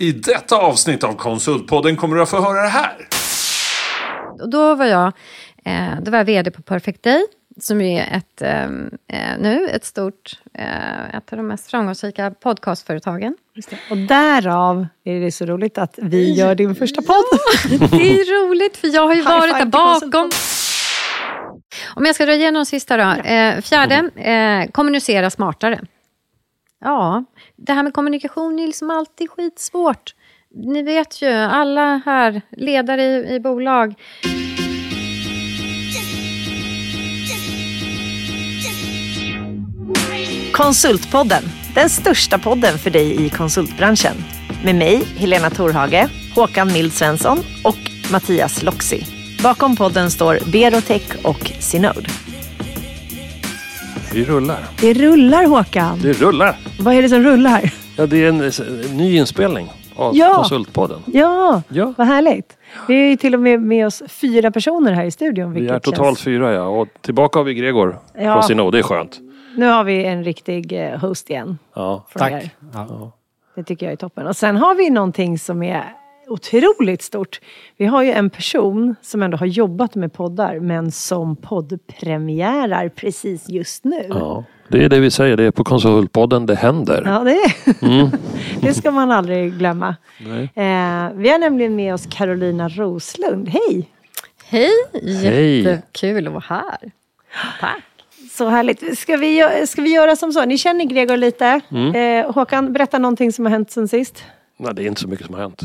I detta avsnitt av Konsultpodden kommer du att få höra det här. Och då var jag, eh, då var jag VD på Perfect Day, som är ett, eh, eh, nu ett stort, eh, ett av de mest framgångsrika podcastföretagen. Och därav är det så roligt att vi gör din första podd. Det är roligt, för jag har ju varit där bakom. Om jag ska dra igenom sista då. Eh, fjärde, eh, kommunicera smartare. Ja, det här med kommunikation är liksom alltid skitsvårt. Ni vet ju, alla här, ledare i, i bolag, Konsultpodden, den största podden för dig i konsultbranschen. Med mig, Helena Torhage, Håkan Mild Svensson och Mattias Loxi. Bakom podden står Berotech och Synode. Vi rullar. Det rullar Håkan. Det rullar. Vad är det som rullar? Ja, det är en, en ny inspelning av Ja. Konsultpodden. Ja, Ja. vad härligt. Vi är ju till och med med oss fyra personer här i studion. Vi är totalt känns... fyra ja. Och tillbaka har vi Gregor Ja. från Sinode. Det är skönt. Nu har vi en riktig eh, host igen. Ja. Tack. Ja. Det tycker jag är toppen. Och sen har vi någonting som är otroligt stort. Vi har ju en person som ändå har jobbat med poddar men som poddpremiärar precis just nu. ja. Det är det vi säger. Det är på Konsultpodden det händer. Ja, det, är. Mm. det ska man aldrig glömma. Nej. Eh, vi har nämligen med oss Carolina Roslund. Hej! hej, Hej. jättekul att vara här. Tack. Så härligt. Ska vi, ska vi göra som så? Ni känner Gregor lite. Eh, Håkan, berätta någonting som har hänt sen sist. Nej, det är inte så mycket som har hänt.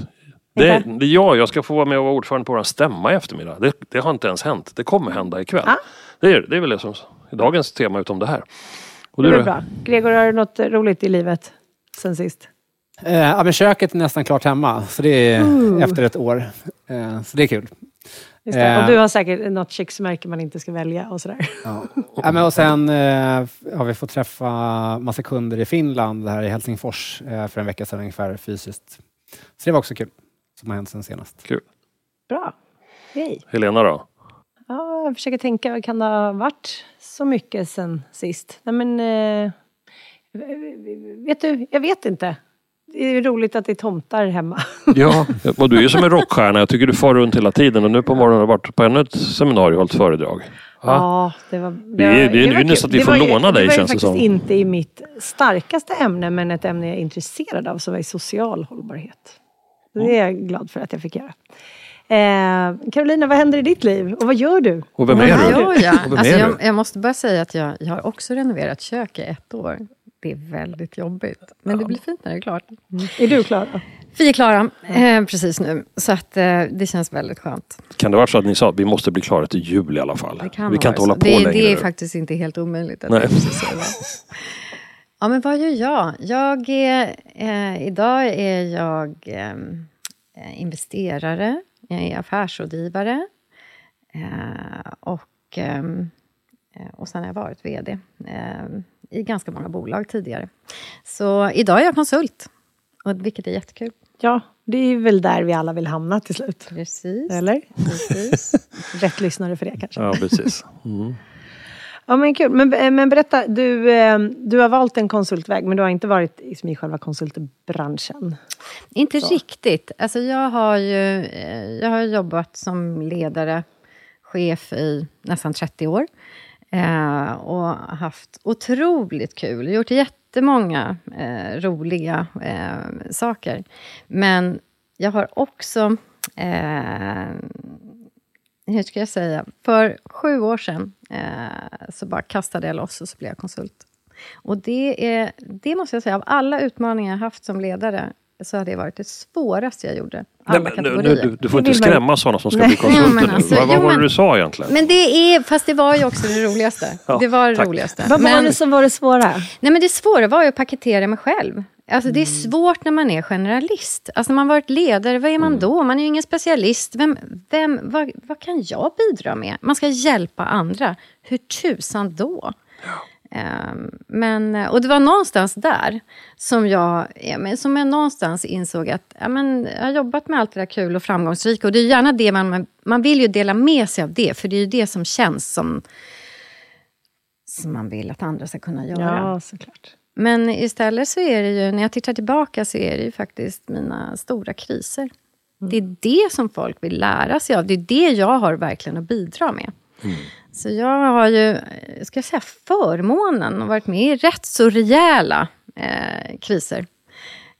Det, det, ja, jag ska få vara med och vara ordförande på vår stämma i eftermiddag. Det, det har inte ens hänt. Det kommer hända ikväll. Ah. Det, är, det är väl det som dagens tema utom det här. Och Det du är då? bra. Gregor, har du något roligt i livet sen sist? Eh, ja, men köket är nästan klart hemma, så det är efter ett år. Eh, så det är kul. Just det. Eh. Och du har säkert något köksmärke man inte ska välja och sådär. Ja. ja, men och sen eh, har vi fått träffa massa kunder i Finland, här i Helsingfors, eh, för en vecka sedan ungefär fysiskt. Så det var också kul, som har hänt sen senast. Kul. Bra. Hej. Helena då? Ja, jag försöker tänka, vad kan det ha varit så mycket sen sist? Nej men, eh, vet du, jag vet inte. Det är roligt att det är tomtar hemma. Ja, och du är ju som en rockstjärna. Jag tycker du far runt hela tiden och nu på morgonen har du varit på ännu ett seminarium och hållit föredrag. Ja. Ja, det var... Det är- det är var ju nästan att vi får var ju- låna dig, Det var ju känns det faktiskt som. inte i mitt starkaste ämne, men ett ämne jag är intresserad av, som är social hållbarhet. Det är jag glad för att jag fick göra. Eh, Carolina, vad händer i ditt liv? Och vad gör du? Och vem är du? gör jag? Vem Alltså, jag, jag måste bara säga att jag, jag har också renoverat kök i ett år. Det är väldigt jobbigt. Men det blir fint när det är klart. Är du klar? då? Vi är klara eh, precis nu, så att, eh, det känns väldigt skönt. Kan det vara så att ni sa att vi måste bli klara till jul i alla fall? Det kan vi kan inte hålla så. på det, längre. Det är faktiskt inte helt omöjligt. Att Nej. jag måste säga det. Ja, men vad gör jag? jag är, eh, idag är jag eh, investerare, jag är affärsrådgivare eh, och, eh, och sen har jag varit VD eh, i ganska många bolag tidigare. Så idag är jag konsult, och, vilket är jättekul. Ja, det är väl där vi alla vill hamna till slut. Precis. Eller? Precis. Rätt lyssnare för det kanske. Ja, precis. Mm. Ja, men kul. Men, eh, men berätta, du, eh, du har valt en konsultväg, men du har inte varit liksom i själva konsultbranschen. Inte riktigt. Alltså jag, har ju, eh, jag har jobbat som ledare, chef i nästan 30 år. Eh, och haft otroligt kul. Gjort jättemånga eh, roliga eh, saker. Men jag har också... Eh, hur ska jag säga? För sju år sedan eh, så bara kastade jag loss och så blev jag konsult. Och det, är, det måste jag säga, av alla utmaningar jag haft som ledare så har det varit det svåraste jag gjorde. Alla Nej, men, nu, kategorier. nu, du, du får inte vill man- skrämma sådana som ska Nej. bli konsulter nu. alltså, vad vad jo, var det men- du sa egentligen? Men det är, fast det var ju också det roligaste. Ja, det var det tack. roligaste. Vad var Men- det som var det svåra? Nej, men det svåra var ju att paketera mig själv. Alltså, det är Mm. svårt när man är generalist. Alltså, när man varit ledare, vad är man Mm. då? Man är ju ingen specialist. Vem, vem, vad, vad kan jag bidra med? Man ska hjälpa andra. Hur tusan då? Ehm, men, och det var någonstans där som jag, som jag någonstans insåg att ja, men, jag har jobbat med allt det där kul och framgångsrika. Och det är gärna det man, man vill ju dela med sig av det. För det är ju det som känns som, som man vill att andra ska kunna göra. Ja, såklart. Men istället så är det ju, när jag tittar tillbaka så är det ju faktissk mina stora kriser. Mm. Det är det som folk vill lära sig av. Det är det jag har verkligen att bidra med. Mm. Så jag har ju, ska jag säga förmånen att varit med i rätt så rejäla eh, kriser.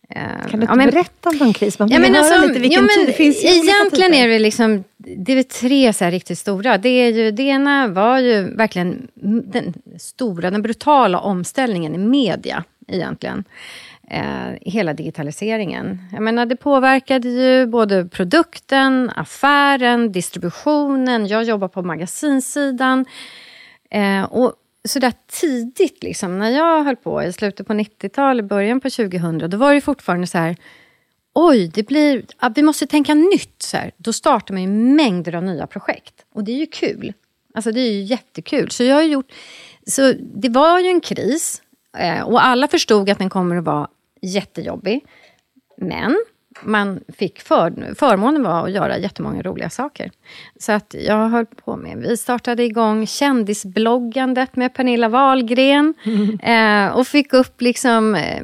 Eh, kan du inte ja, men, berätta om någon kris? Man ja, men alltså, lite vilken ja, men, det finns Egentligen är det liksom, det är tre så riktigt stora. Det, är ju, det ena var ju verkligen den stora, den brutala omställningen i media egentligen. Eh, hela digitaliseringen. Jag menar, det påverkade ju både produkten, affären, distributionen. Jag jobbar på magasinsidan. Eh, och Sådär tidigt, liksom, när jag höll på i slutet på 90-talet, början på 2000, då var det fortfarande så här, oj, det blir, vi måste tänka nytt. Så här. Då startar man ju mängder av nya projekt. Och det är ju kul. Alltså det är ju jättekul. Så jag har gjort, så det var ju en kris. Eh, och alla förstod att den kommer att vara jättejobbig. Men man fick för, förmånen var att göra jättemånga roliga saker. Så att jag höll på med, vi startade igång kändisbloggandet med Pernilla Wahlgren. Mm. Eh, och fick upp liksom, eh,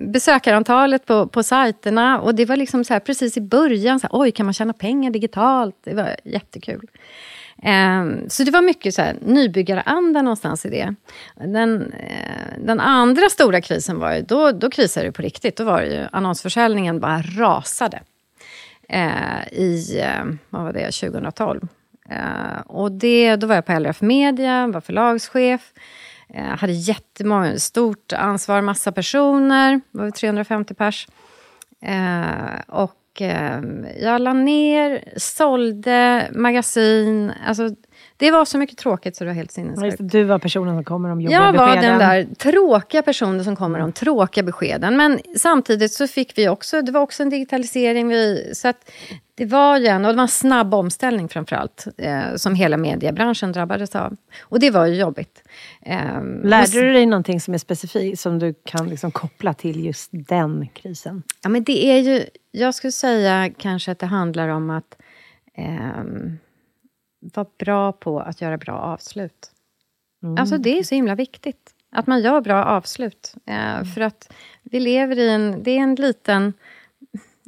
besökarantalet på, på sajterna. Och det var liksom så här, precis i början, så här, oj kan man tjäna pengar digitalt? Det var jättekul. Ehm, så det var mycket så här, nybyggaranda någonstans i det. Den, eh, den andra stora krisen var ju, då, då krisade det på riktigt. Då var det ju annonsförsäljningen bara rasade. Eh, I, eh, vad var det, 2012. Eh, och det, då var jag på LRF Media, var förlagschef. Eh, hade jättemånga, stort ansvar, massa personer, var 350 pers. Eh, och eh, jag la ner, sålde magasin. Alltså, det var så mycket tråkigt så det var helt sinnessjukt. Du var personen som kommer om jobbiga Jag var beskeden. den där tråkiga personen som kommer om tråkiga beskeden. Men samtidigt så fick vi också, det var också en digitalisering. Vi, så att det var ju en, och det var en snabb omställning framförallt, eh, som hela mediebranschen drabbades av. Och det var ju jobbigt. Eh, Lärde du dig någonting som är specifikt, som du kan liksom koppla till just den krisen? Ja, men det är ju, jag skulle säga kanske att det handlar om att eh, vara bra på att göra bra avslut. Mm. Alltså det är så himla viktigt. Att man gör bra avslut. Eh, för att vi lever i en, det är en liten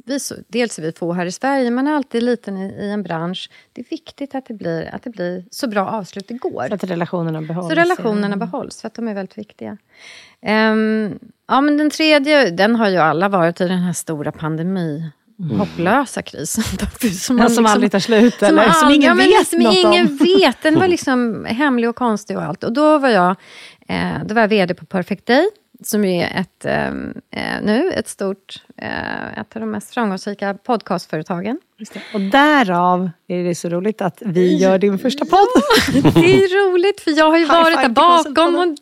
vi dels är vi få här i Sverige, men alltid liten i, i, en bransch. Det är viktigt att det, blir, att det blir så bra avslut det går. Så att relationerna behålls. Så relationerna ja. behålls, för att de är väldigt viktiga. Um, ja, men den tredje, den har ju alla varit i den här stora pandemi mm. Hopplösa krisen. som, man liksom, aldrig tar slut, som eller? Som, ingen ja, vet som något ingen om. vet. Den var liksom hemlig och konstig och allt. Och då var jag, eh, då var jag VD på Perfect Day som är ett, ehm, eh, nu ett stort, eh, ett av de mest framgångsrika podcastföretagen. Och därav är det så roligt att vi gör din första podd. Ja, det är roligt, för jag har ju varit där bakom och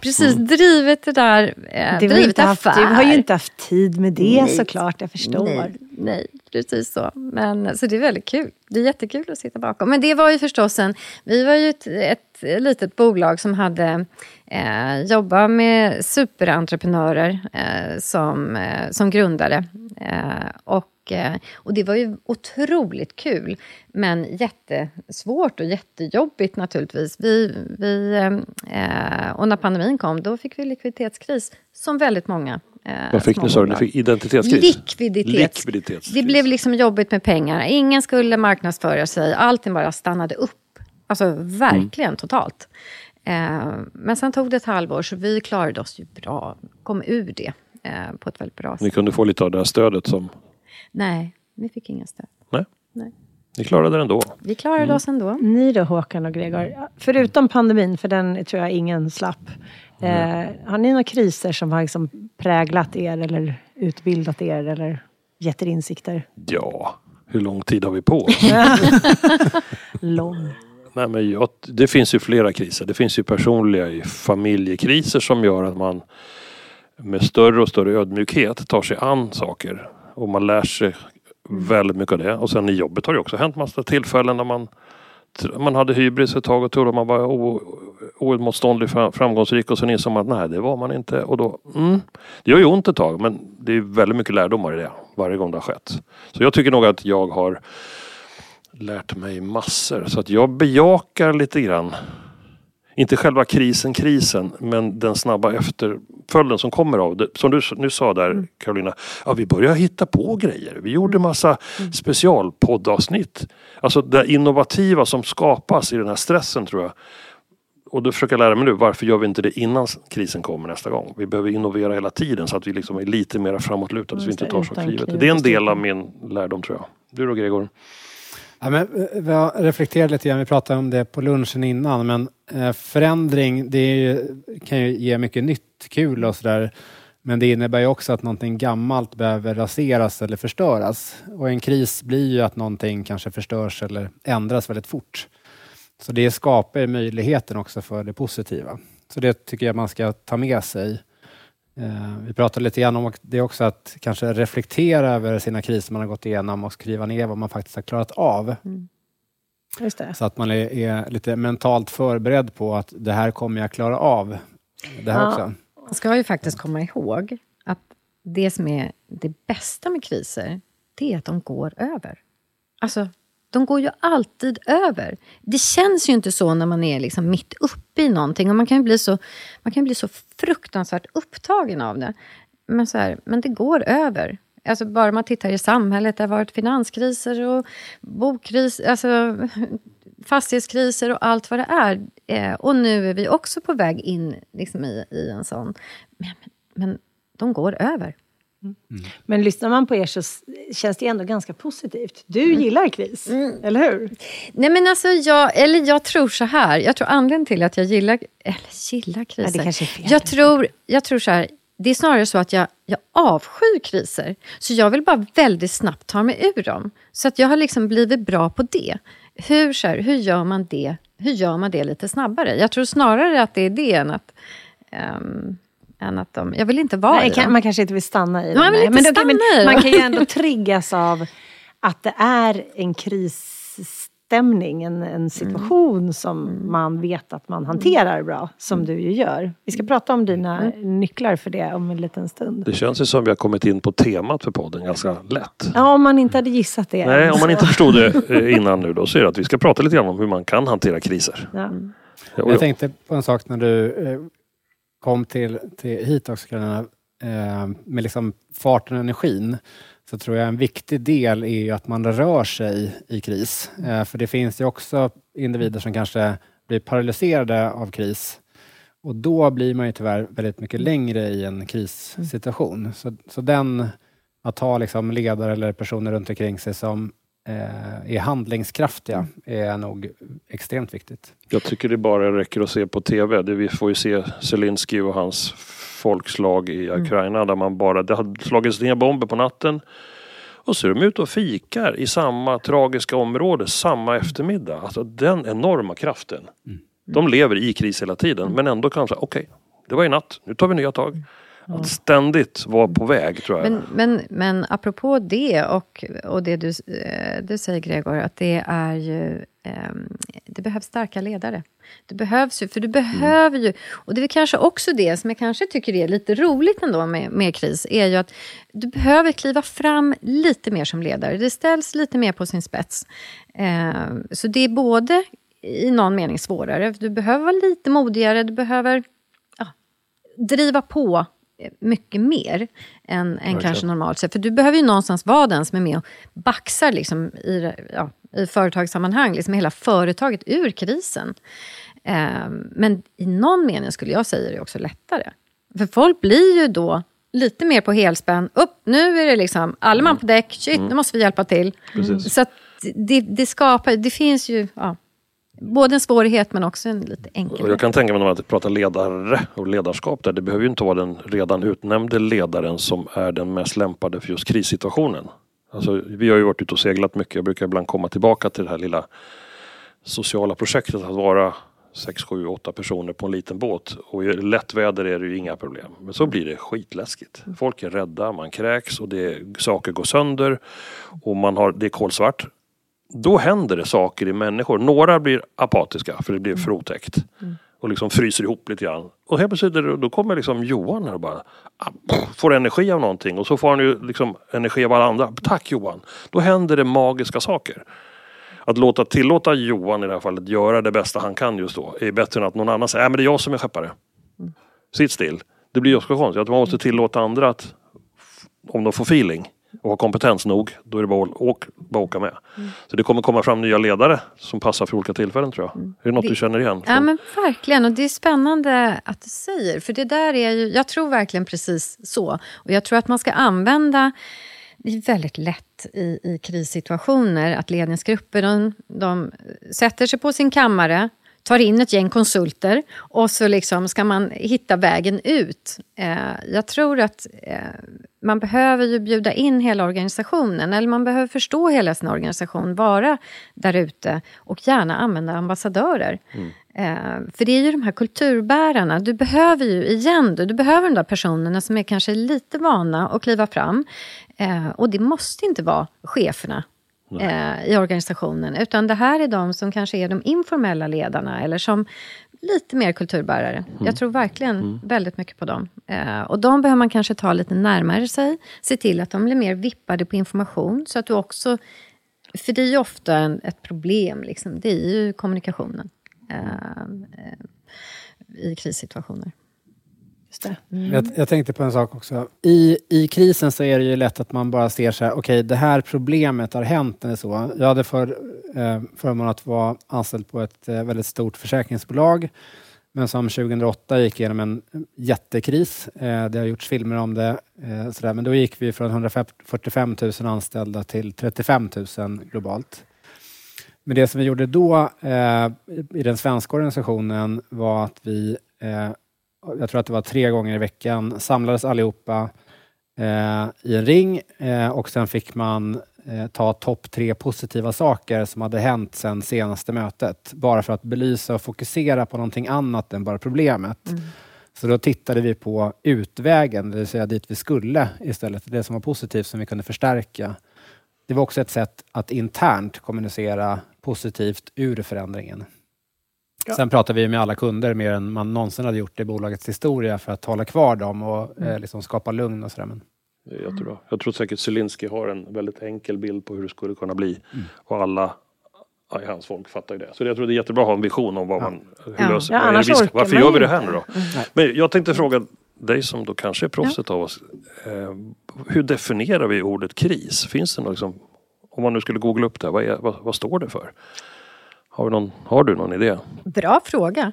precis mm. drivit det där, eh, du drivit haft, Du har ju inte haft tid med det nej, såklart, jag förstår. Nej, nej, precis så. Men, så det är väldigt kul. Det är jättekul att sitta bakom. Men det var ju förstås en, vi var ju ett, ett litet bolag som hade eh, jobbat med superentreprenörer eh, som, eh, som grundare. Eh, och, eh, och det var ju otroligt kul, men jättesvårt och jättejobbigt naturligtvis. Vi, vi, eh, och när pandemin kom, då fick vi likviditetskris, som väldigt många vad fick ni sa du? Ni fick identitetskris? Likviditets. Likviditetskris. Det blev liksom jobbigt med pengar. Ingen skulle marknadsföra sig. Allting bara stannade upp. Alltså verkligen mm. totalt. Eh, men sen tog det ett halvår, så vi klarade oss ju bra. Kom ur det eh, på ett väldigt bra sätt. Ni kunde få lite av det här stödet som... Nej, vi fick inga stöd. Nej. Nej. Ni klarade det ändå? Vi klarade mm. oss ändå. Ni då Håkan och Gregor, förutom pandemin, för den tror jag ingen slapp. Eh, har ni några kriser som har liksom präglat er eller utbildat er eller gett er insikter? Ja, hur lång tid har vi på oss? lång. Nej, men jag, det finns ju flera kriser. Det finns ju personliga familjekriser som gör att man med större och större ödmjukhet tar sig an saker. Och man lär sig väldigt mycket av det. Och sen i jobbet har det också hänt massa tillfällen när man man hade hybris ett tag och trodde man var oemotståndlig framgångsrik och sen insåg man att nej det var man inte. Och då, mm, det gör ju ont ett tag men det är väldigt mycket lärdomar i det varje gång det har skett. Så jag tycker nog att jag har lärt mig massor. Så att jag bejakar lite grann inte själva krisen, krisen, men den snabba efterföljden som kommer av det. Som du nu sa där Carolina, ja, vi börjar hitta på grejer. Vi gjorde massa specialpoddavsnitt. Alltså det innovativa som skapas i den här stressen tror jag. Och då försöker jag lära mig nu, varför gör vi inte det innan krisen kommer nästa gång? Vi behöver innovera hela tiden så att vi liksom är lite mer framåtlutade så vi inte tar så för givet. Det är en del av min lärdom tror jag. Du då Gregor? Ja, men, eh, vi har reflekterat lite grann, vi pratade om det på lunchen innan, men eh, förändring det ju- kan ju ge mycket nytt, kul och sådär. Men det innebär ju också att någonting gammalt behöver raseras eller förstöras. Och en kris blir ju att någonting kanske förstörs eller ändras väldigt fort. Så det skapar ju möjligheten också för det positiva. Så det tycker jag man ska ta med sig. Eh, Vi pratade lite grann om det också att kanske reflektera över sina kriser man har gått igenom och skriva ner vad man faktiskt har klarat av. Det. Så att man är, är lite mentalt förberedd på att det här kommer jag klara av. Det här Ja. också. Man ska ju faktiskt komma ihåg att det som är det bästa med kriser, det är att de går över. Alltså, de går ju alltid över. Det känns ju inte så när man är liksom mitt uppe i någonting. Och man kan ju bli så, man kan bli så fruktansvärt upptagen av det. Men, så här, men det går över. Alltså bara man tittar i samhället, det har varit finanskriser och bokkris, alltså fastighetskriser och allt vad det är. Eh, och nu är vi också på väg in liksom, i, i en sån. Men, men, men de går över. Men lyssnar man på er så känns det ändå ganska positivt. Du Mm. gillar kris, eller hur? Nej men alltså jag, eller jag tror så här, jag tror anledningen till att jag gillar, eller gillar kriser. Ja, det kanske är fel. Jag tror, jag tror så här, det är snarare så att jag, jag avskyr kriser. Så jag vill bara väldigt snabbt ta mig ur dem. Så att jag har liksom blivit bra på det. Hur, så här, hur, gör man det, hur gör man det lite snabbare? Jag tror snarare att det är det än att, ehm, än att de... Jag vill inte vara Nej, i kan, dem. man kanske inte vill stanna i Man det. vill Nej, inte men då kan- stanna i. Man kan ju ändå triggas av att det är en krisstämning, en, en situation som man vet att man hanterar bra, som du ju gör. Vi ska prata om dina nycklar för det om en liten stund. Det känns ju som vi har kommit in på temat för podden ganska lätt. Ja, om man inte hade gissat det. Nej, än om man inte förstod det eh, innan nu då så är det att vi ska prata lite grann om hur man kan hantera kriser. Ja. Och Jag tänkte på en sak när du eh, kom till, till hit också Carolina, eh, med liksom farten och energin. Så tror jag en viktig del är ju att man rör sig i kris. Eh, för det finns ju också individer som kanske blir paralyserade av kris. Och då blir man ju tyvärr väldigt mycket längre i en krissituation. Så, så den, att ha liksom ledare eller personer runt omkring sig som är handlingskraftiga är nog extremt viktigt. Jag tycker det bara räcker att se på TV. Det vi får ju se Zelensky och hans folkslag i Ukraina där man bara, det har slagits ner bomber på natten. Och så är de ute och fikar i samma tragiska område samma eftermiddag. Alltså den enorma kraften. De lever i kris hela tiden men ändå kan de säga okej, det var i natt, nu tar vi nya tag. Att ständigt vara på väg tror jag. Men, men, men apropå det och, och det du, eh, du säger Gregor, att det är ju... ehm, det behövs starka ledare. Det behövs ju, för du behöver ju... Och det är kanske också det som jag kanske tycker är lite roligt ändå med, med kris, är ju att du behöver kliva fram lite mer som ledare. Det ställs lite mer på sin spets. Ehm, så det är både i någon mening svårare, du behöver vara lite modigare, du behöver ja, driva på mycket mer än, än kanske normalt sett. För du behöver ju någonstans vara den som är med och baxar liksom i, ja, i företagssammanhang, liksom hela företaget ur krisen. Eh, men i någon mening skulle jag säga det är också lättare. För folk blir ju då lite mer på helspänn. Upp, nu är det liksom alla man på däck. Shit, nu måste vi hjälpa till. Precis. Så det, det skapar, det finns ju ja, både en svårighet men också en lite Och enkelhet. jag kan tänka mig när man pratar ledare och ledarskap där. Det behöver ju inte vara den redan utnämnde ledaren som är den mest lämpade för just krissituationen. Alltså, vi har ju varit ute och seglat mycket. Jag brukar ibland komma tillbaka till det här lilla sociala projektet att vara 6, 7, 8 personer på en liten båt. Och i lätt väder är det ju inga problem. Men så blir det skitläskigt. Folk är rädda, man kräks och det, saker går sönder. Och man har, det är kolsvart. Då händer det saker i människor. Några blir apatiska för det blir för otäckt. Och liksom fryser ihop lite grann. Och helt plötsligt då kommer liksom Johan här och bara ah, får energi av någonting. Och så får han ju liksom energi av alla andra. Tack Johan! Då händer det magiska saker. Att låta tillåta Johan i det här fallet göra det bästa han kan just då är bättre än att någon annan säger att det är jag som är skeppare. Sitt still. Det blir ju också konstigt att man måste tillåta andra att om de får feeling och har kompetens nog, då är det bara att åk, bara åka med. Så det kommer komma fram nya ledare som passar för olika tillfällen tror jag. Är det något Det- du känner igen? Ja, men verkligen. Och det är spännande att du säger. För det där är ju, jag tror verkligen precis så. Och jag tror att man ska använda... Det är väldigt lätt i, i krissituationer att ledningsgrupper de, de sätter sig på sin kammare tar in ett gäng konsulter och så liksom ska man hitta vägen ut. Eh, jag tror att eh, man behöver ju bjuda in hela organisationen, eller man behöver förstå hela sin organisation, vara där ute och gärna använda ambassadörer. Eh, för det är ju de här kulturbärarna, du behöver ju, igen du, du behöver de där personerna som är kanske lite vana att kliva fram. Eh, och det måste inte vara cheferna eh, i organisationen. Utan det här är de som kanske är de informella ledarna eller som lite mer kulturbärare. Jag tror verkligen väldigt mycket på dem. Eh, och de behöver man kanske ta lite närmare sig. Se till att de blir mer vippade på information. Så att du också... För det är ju ofta en, ett problem, liksom. det är ju kommunikationen eh, eh, i krissituationer. Just det. Jag, jag tänkte på en sak också. I, I krisen så är det ju lätt att man bara ser så här, okej det här problemet har hänt eller så. Jag hade för, eh, förmånen att vara anställd på ett eh, väldigt stort försäkringsbolag. Men som 2008 gick igenom en jättekris. Eh, det har gjorts filmer om det. Eh, sådär. Men då gick vi från 145 000 anställda till 35 000 globalt. Men det som vi gjorde då eh, i den svenska organisationen var att vi eh, jag tror att det var tre gånger i veckan, samlades allihopa eh, i en ring eh, och sen fick man eh, ta topp tre positiva saker som hade hänt sen senaste mötet. Bara för att belysa och fokusera på någonting annat än bara problemet. Så då tittade vi på utvägen, det vill säga dit vi skulle istället. Det som var positivt som vi kunde förstärka. Det var också ett sätt att internt kommunicera positivt ur förändringen. Sen pratar vi med alla kunder mer än man någonsin hade gjort i bolagets historia för att hålla kvar dem och eh, liksom skapa lugn och sådär. Men Det är jättebra. Jag tror säkert Zelensky har en väldigt enkel bild på hur det skulle kunna bli. Och alla i hans folk fattar ju det. Så jag tror det är jättebra att ha en vision om vad man hur Ja. löser. Ja, annars vi ska- orkar varför man gör vi det här nu då? Men jag tänkte fråga dig som då kanske är proffset av oss. Eh, hur definierar vi ordet kris? Finns det något liksom, om man nu skulle googla upp det, vad, är, vad, vad står det för? Har, vi någon, har du någon idé? Bra fråga.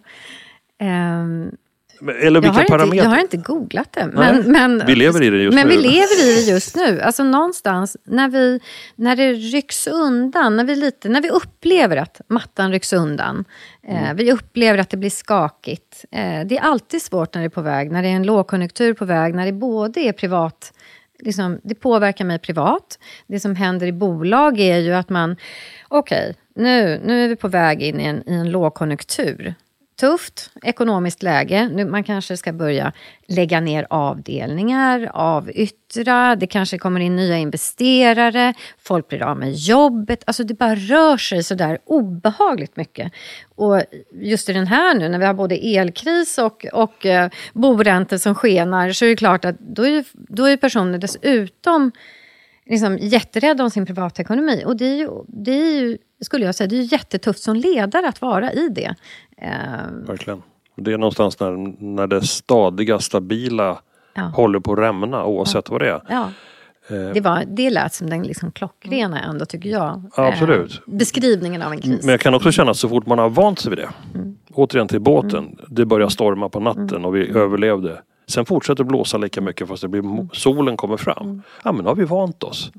Men- Eller jag, har inte, jag har inte googlat det. Nej, Men, men, vi lever i det just men nu. vi lever i det just nu. Alltså någonstans när, vi, när det rycks undan, när vi, lite, när vi upplever att mattan rycks undan. Mm. Eh, vi upplever att det blir skakigt. Eh, det är alltid svårt när det är på väg, när det är en lågkonjunktur på väg, när det både är privat Liksom, det påverkar mig privat. Det som händer i bolag är ju att man... Okej, nu, nu är vi på väg in i en, i en lågkonjunktur. Tufft ekonomiskt läge. Nu, man kanske ska börja lägga ner avdelningar, avyttra. Det kanske kommer in nya investerare. Folk blir av med jobbet. Alltså det bara rör sig så där obehagligt mycket. Och just i den här nu när vi har både elkris och, och eh, boräntor som skenar så är det klart att då är, ju- då är personer dessutom liksom jätterädda om sin privatekonomi. Och det är ju, det är ju skulle jag säga, det är jättetufft som ledare att vara i det. Eh, Verkligen. Det är någonstans när, när det stadiga, stabila Ja. håller på att rämna oavsett vad det är. ja. Eh, Det, var, det lät som den liksom klockrena ändå, tycker jag. Ja, absolut. Eh, beskrivningen av en kris. Men jag kan också känna att så fort man har vant sig vid det. Återigen till båten. Det börjar storma på natten och vi överlevde. Sen fortsätter det blåsa lika mycket fast det blir, mo- solen kommer fram. Ja men då har vi vant oss.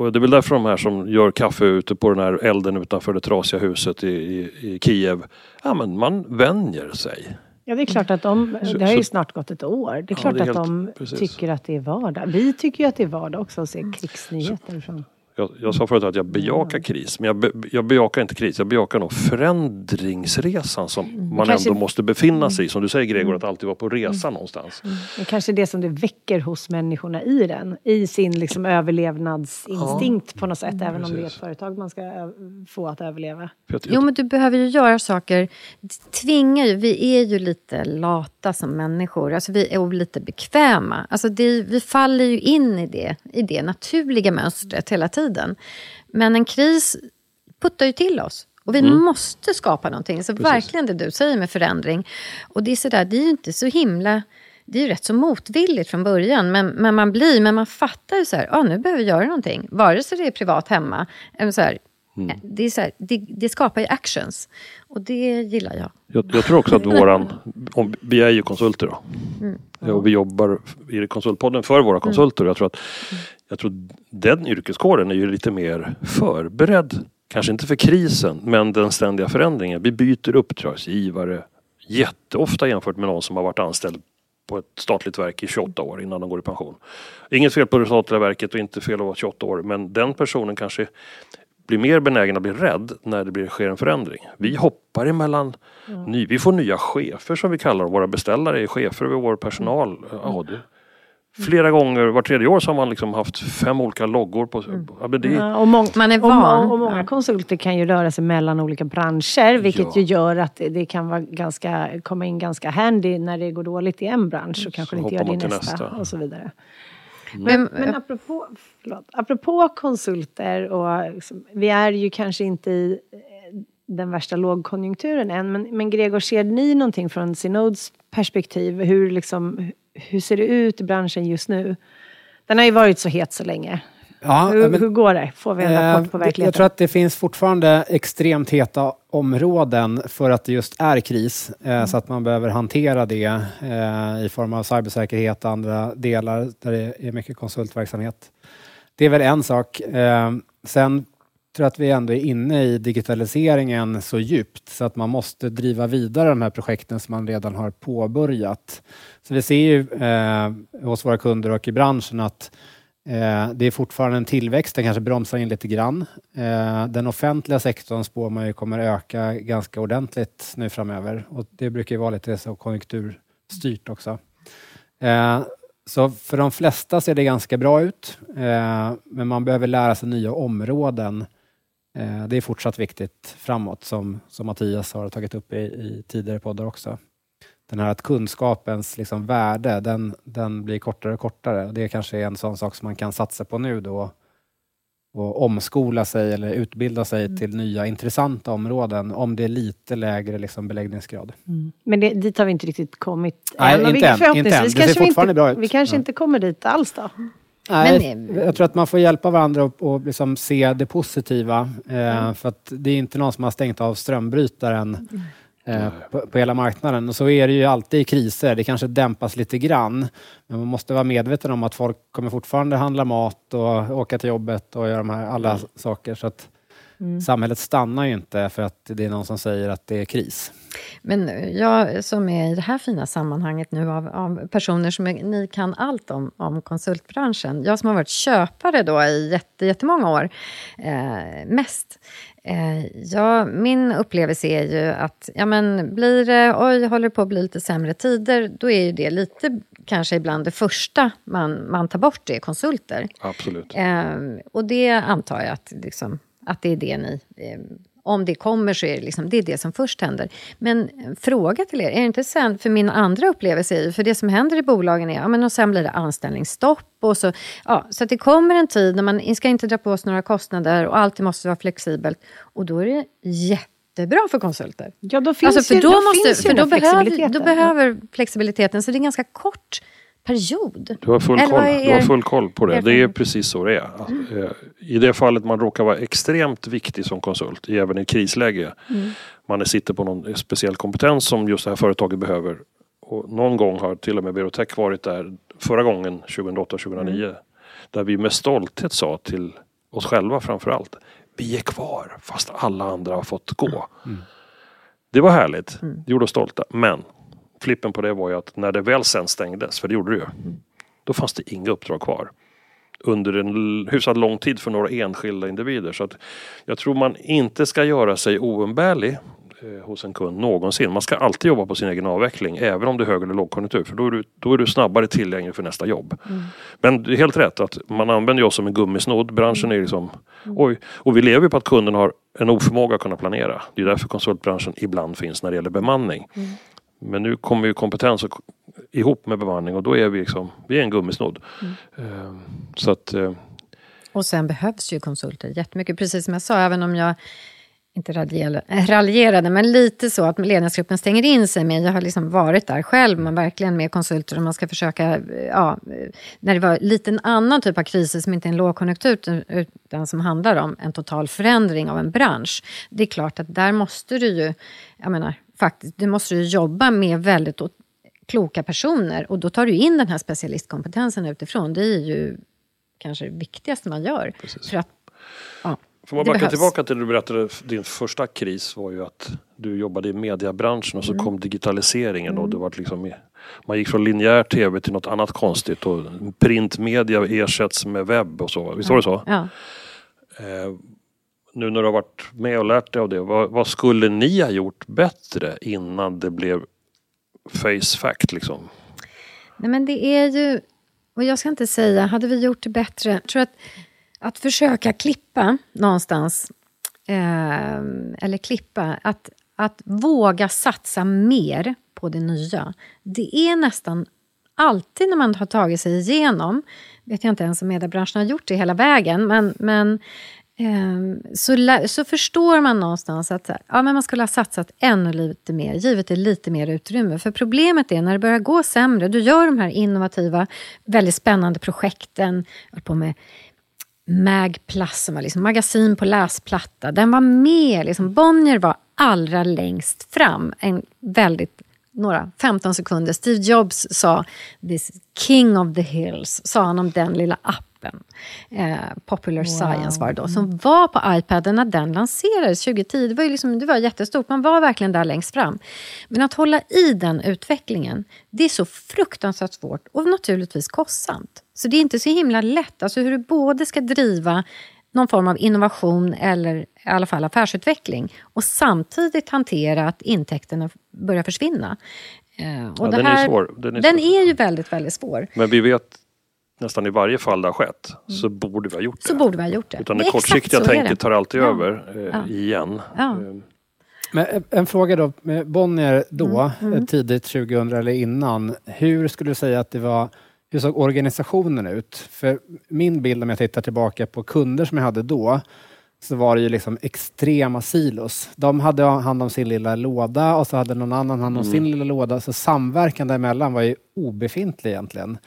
Och det är väl därför de här som gör kaffe ute på den här elden utanför det trasiga huset i, i, i Kiev. Ja men man vänjer sig. Ja, det är klart att de, Så- det har ju så- snart gått ett år. Det är Ja, klart det är att helt- de precis. tycker att det är vardag. Vi tycker ju att det är vardag också att se krigsnyheter. Från. Jag, jag sa förut att jag bejakar kris, men jag, be, jag bejakar inte kris. Jag bejakar nog förändringsresan som man kanske- ändå måste befinna sig i. Som du säger Gregor, att alltid vara på resa någonstans. Det är kanske det som det väcker hos människorna i den. I sin liksom överlevnadsinstinkt på något sätt. även om det är ett precis. företag man ska få att överleva. Jo, men du behöver ju göra saker. Det tvingar ju, vi är ju lite lata som människor. Alltså vi är lite bekväma. Alltså det, vi faller ju in i det, i det naturliga mönstret hela tiden. Men en kris puttar ju till oss. Och vi måste skapa någonting. Så verkligen det du säger med förändring. Och det är sådär, det är ju inte så himla... Det är ju rätt så motvilligt från början, men, men man blir, men man fattar ju så här, ah, nu behöver vi göra någonting. Vare sig det är privat hemma, eller så här, det, är så här, det, det skapar ju actions. Och det gillar jag. Jag, jag tror också att våran, om, vi är ju konsulter då. Och vi jobbar i konsultpodden för våra konsulter. Jag tror att jag tror den yrkeskåren är ju lite mer förberedd. Kanske inte för krisen, men den ständiga förändringen. Vi byter uppdragsgivare jätteofta jämfört med någon som har varit anställd på ett statligt verk i 28 år innan de går i pension. Inget fel på det statliga verket och inte fel att vara 28 år, men den personen kanske blir mer benägen att bli rädd när det blir, sker en förändring. Vi hoppar emellan, ny, vi får nya chefer som vi kallar dem. Våra beställare är chefer över vår personal. Ja, det, flera gånger, var tredje år så har man liksom haft fem olika loggor på ja, men det, Ja, och, mång- Man är och, van. må- och många konsulter kan ju röra sig mellan olika branscher vilket Ja. ju gör att det, det kan vara ganska, komma in ganska handy när det går dåligt i en bransch och kanske Så inte gör det i nästa, nästa. och så vidare. Men, Men, men apropå, förlåt, apropå konsulter och liksom, vi är ju kanske inte i den värsta lågkonjunkturen än men, men Gregor, ser ni någonting från Synods perspektiv? Hur, liksom, hur ser det ut i branschen just nu? Den har ju varit så het så länge. Ja, hur, men- hur går det? Får vi en Eh, rapport på verkligheten? Jag tror att det finns fortfarande extremt heta områden för att det just är kris. Eh, Så att man behöver hantera det eh, i form av cybersäkerhet och andra delar där det är mycket konsultverksamhet. Det är väl en sak. Sen tror att vi ändå är inne i digitaliseringen så djupt så att man måste driva vidare de här projekten som man redan har påbörjat. Så vi ser ju eh, hos våra kunder och i branschen att Eh, det är fortfarande en tillväxt, den kanske bromsar in lite grann. Eh, den offentliga sektorn spår man ju kommer öka ganska ordentligt nu framöver och det brukar ju vara lite så konjunkturstyrt också. Eh, så för de flesta ser det ganska bra ut, eh, men man behöver lära sig nya områden. Eh, det är fortsatt viktigt framåt, som, som Mattias har tagit upp i, i tidigare poddar också. Den här att kunskapens liksom värde, den, den blir kortare och kortare. Det kanske är en sån sak som man kan satsa på nu då. Och omskola sig eller utbilda sig till nya intressanta områden om det är lite lägre liksom beläggningsgrad. Men det, dit har vi inte riktigt kommit Nej, än. Inte än, inte än. Det ser fortfarande inte, bra ut. Vi kanske Ja. inte kommer dit alls då. Nej, Men- jag tror att man får hjälpa varandra och, och liksom se det positiva. Eh, För att det är inte någon som har stängt av strömbrytaren eh, på, på hela marknaden. Och så är det ju alltid i kriser. Det kanske dämpas lite grann. Men man måste vara medveten om att folk kommer fortfarande handla mat och åka till jobbet och göra de här alla saker. Så att samhället stannar ju inte för att det är någon som säger att det är kris. Men jag som är i det här fina sammanhanget nu av, av personer som är, ni kan allt om, om konsultbranschen. Jag som har varit köpare då i jätte, jättemånga år, eh, mest. Eh, ja, min upplevelse är ju att ja, men blir det, oj, håller på att bli lite sämre tider, då är ju det lite kanske ibland det första man, man tar bort, det är konsulter. absolut. Eh, och det antar jag att, liksom, att det är det ni... Eh, om det kommer så är det, liksom, det är det som först händer. Men en fråga till er, är det inte sen, för min andra upplevelse är ju, för det som händer i bolagen är, ja men och sen blir det anställningsstopp och så, ja, så att det kommer en tid när man ska inte dra på sig några kostnader och alltid måste vara flexibelt. Och då är det jättebra för konsulter. Ja, då finns Alltså, ju, för då, då måste, ju för då, behöver, flexibiliteten. då behöver flexibiliteten, så det är ganska kort period. Du har full Eller koll, är du har full koll på det. Det är precis så det är. Eh, I det fallet man råkar vara extremt viktig som konsult, även i krisläge. Man sitter på någon speciell kompetens som just det här företaget behöver. Och någon gång har till och med Berotech varit där förra gången, 2008-2009. Där vi med stolthet sa till oss själva framför allt. Vi är kvar fast alla andra har fått gå. Det var härligt. Det gjorde oss stolta. Men flippen på det var ju att när det väl sen stängdes, för det gjorde det ju. Då fanns det inga uppdrag kvar. Under en hyfsat lång tid för några enskilda individer. Så att jag tror man inte ska göra sig oumbärlig eh, hos en kund någonsin. Man ska alltid jobba på sin egen avveckling även om det är hög eller lågkonjunktur. För då är du, då är du snabbare tillgänglig för nästa jobb. Men det är helt rätt att man använder oss som en gummisnodd. Branschen är liksom oj. Och vi lever på att kunden har en oförmåga att kunna planera. Det är därför konsultbranschen ibland finns när det gäller bemanning. Men nu kommer ju kompetens och, ihop med bemanning och då är vi liksom, vi är en gummisnodd. Eh, Så att eh, Och sen behövs ju konsulter jättemycket. Precis som jag sa, även om jag inte raljerade, raljerade men lite så att ledningsgruppen stänger in sig. Men jag har liksom varit där själv, men verkligen med konsulter och man ska försöka, ja, när det var lite en annan typ av kriser som inte är en lågkonjunktur utan som handlar om en total förändring av en bransch. Det är klart att där måste du ju, jag menar, faktiskt, du måste ju jobba med väldigt kloka personer och då tar du in den här specialistkompetensen utifrån. Det är ju kanske det viktigaste man gör. Precis. För att, ja, Får man backa tillbaka till det du berättade, din första kris var ju att du jobbade i mediebranschen och så Mm. kom digitaliseringen och det var liksom, man gick från linjär tv till något annat konstigt och printmedia ersätts med webb och så. Visst var det så? Ja. Eh, nu när du har varit med och lärt dig av det, vad, vad skulle ni ha gjort bättre innan det blev face fact liksom? Nej, men det är ju... Och jag ska inte säga, hade vi gjort det bättre? Jag tror att, att försöka klippa någonstans, eh, eller klippa, att, att våga satsa mer på det nya. Det är nästan alltid när man har tagit sig igenom, vet jag inte ens om mediebranschen har gjort det hela vägen, men, men Ehm, så, så förstår man någonstans att ja, men man skulle ha satsat ännu lite mer, givet det lite mer utrymme. För problemet är när det börjar gå sämre, du gör de här innovativa, väldigt spännande projekten, jag höll på med Magplus, som var liksom magasin på läsplatta. Den var med, liksom, Bonnier var allra längst fram. En väldigt, några 15 sekunder. Steve Jobs sa “This king of the hills”, sa han om den lilla appen. Eh, Popular Science var det då, som var på iPaden när den lanserades 2010. Det var, ju liksom, det var jättestort, man var verkligen där längst fram. Men att hålla i den utvecklingen, det är så fruktansvärt svårt och naturligtvis kostsamt. Så det är inte så himla lätt, alltså hur du både ska driva någon form av innovation eller i alla fall affärsutveckling och samtidigt hantera att intäkterna börjar försvinna. Eh, och Ja, det den är här, svår. Den är den svår. är ju väldigt, väldigt svår. Men vi vet nästan i varje fall det har skett så borde vi ha gjort det. Mm. Så borde vi ha gjort det. Utan Det det kortsiktiga tänket det. tar alltid Ja. över eh, Ja. igen. Ja. Eh, Men en- en fråga då, med Bonnier då, Mm, eh, tidigt 2000 eller innan. Hur skulle du säga att det var, hur såg organisationen ut? För min bild om jag tittar tillbaka på kunder som jag hade då, så var det ju liksom extrema silos. De hade hand om sin lilla låda och så hade någon annan hand om Mm. sin lilla låda. Så samverkan däremellan var ju obefintlig egentligen.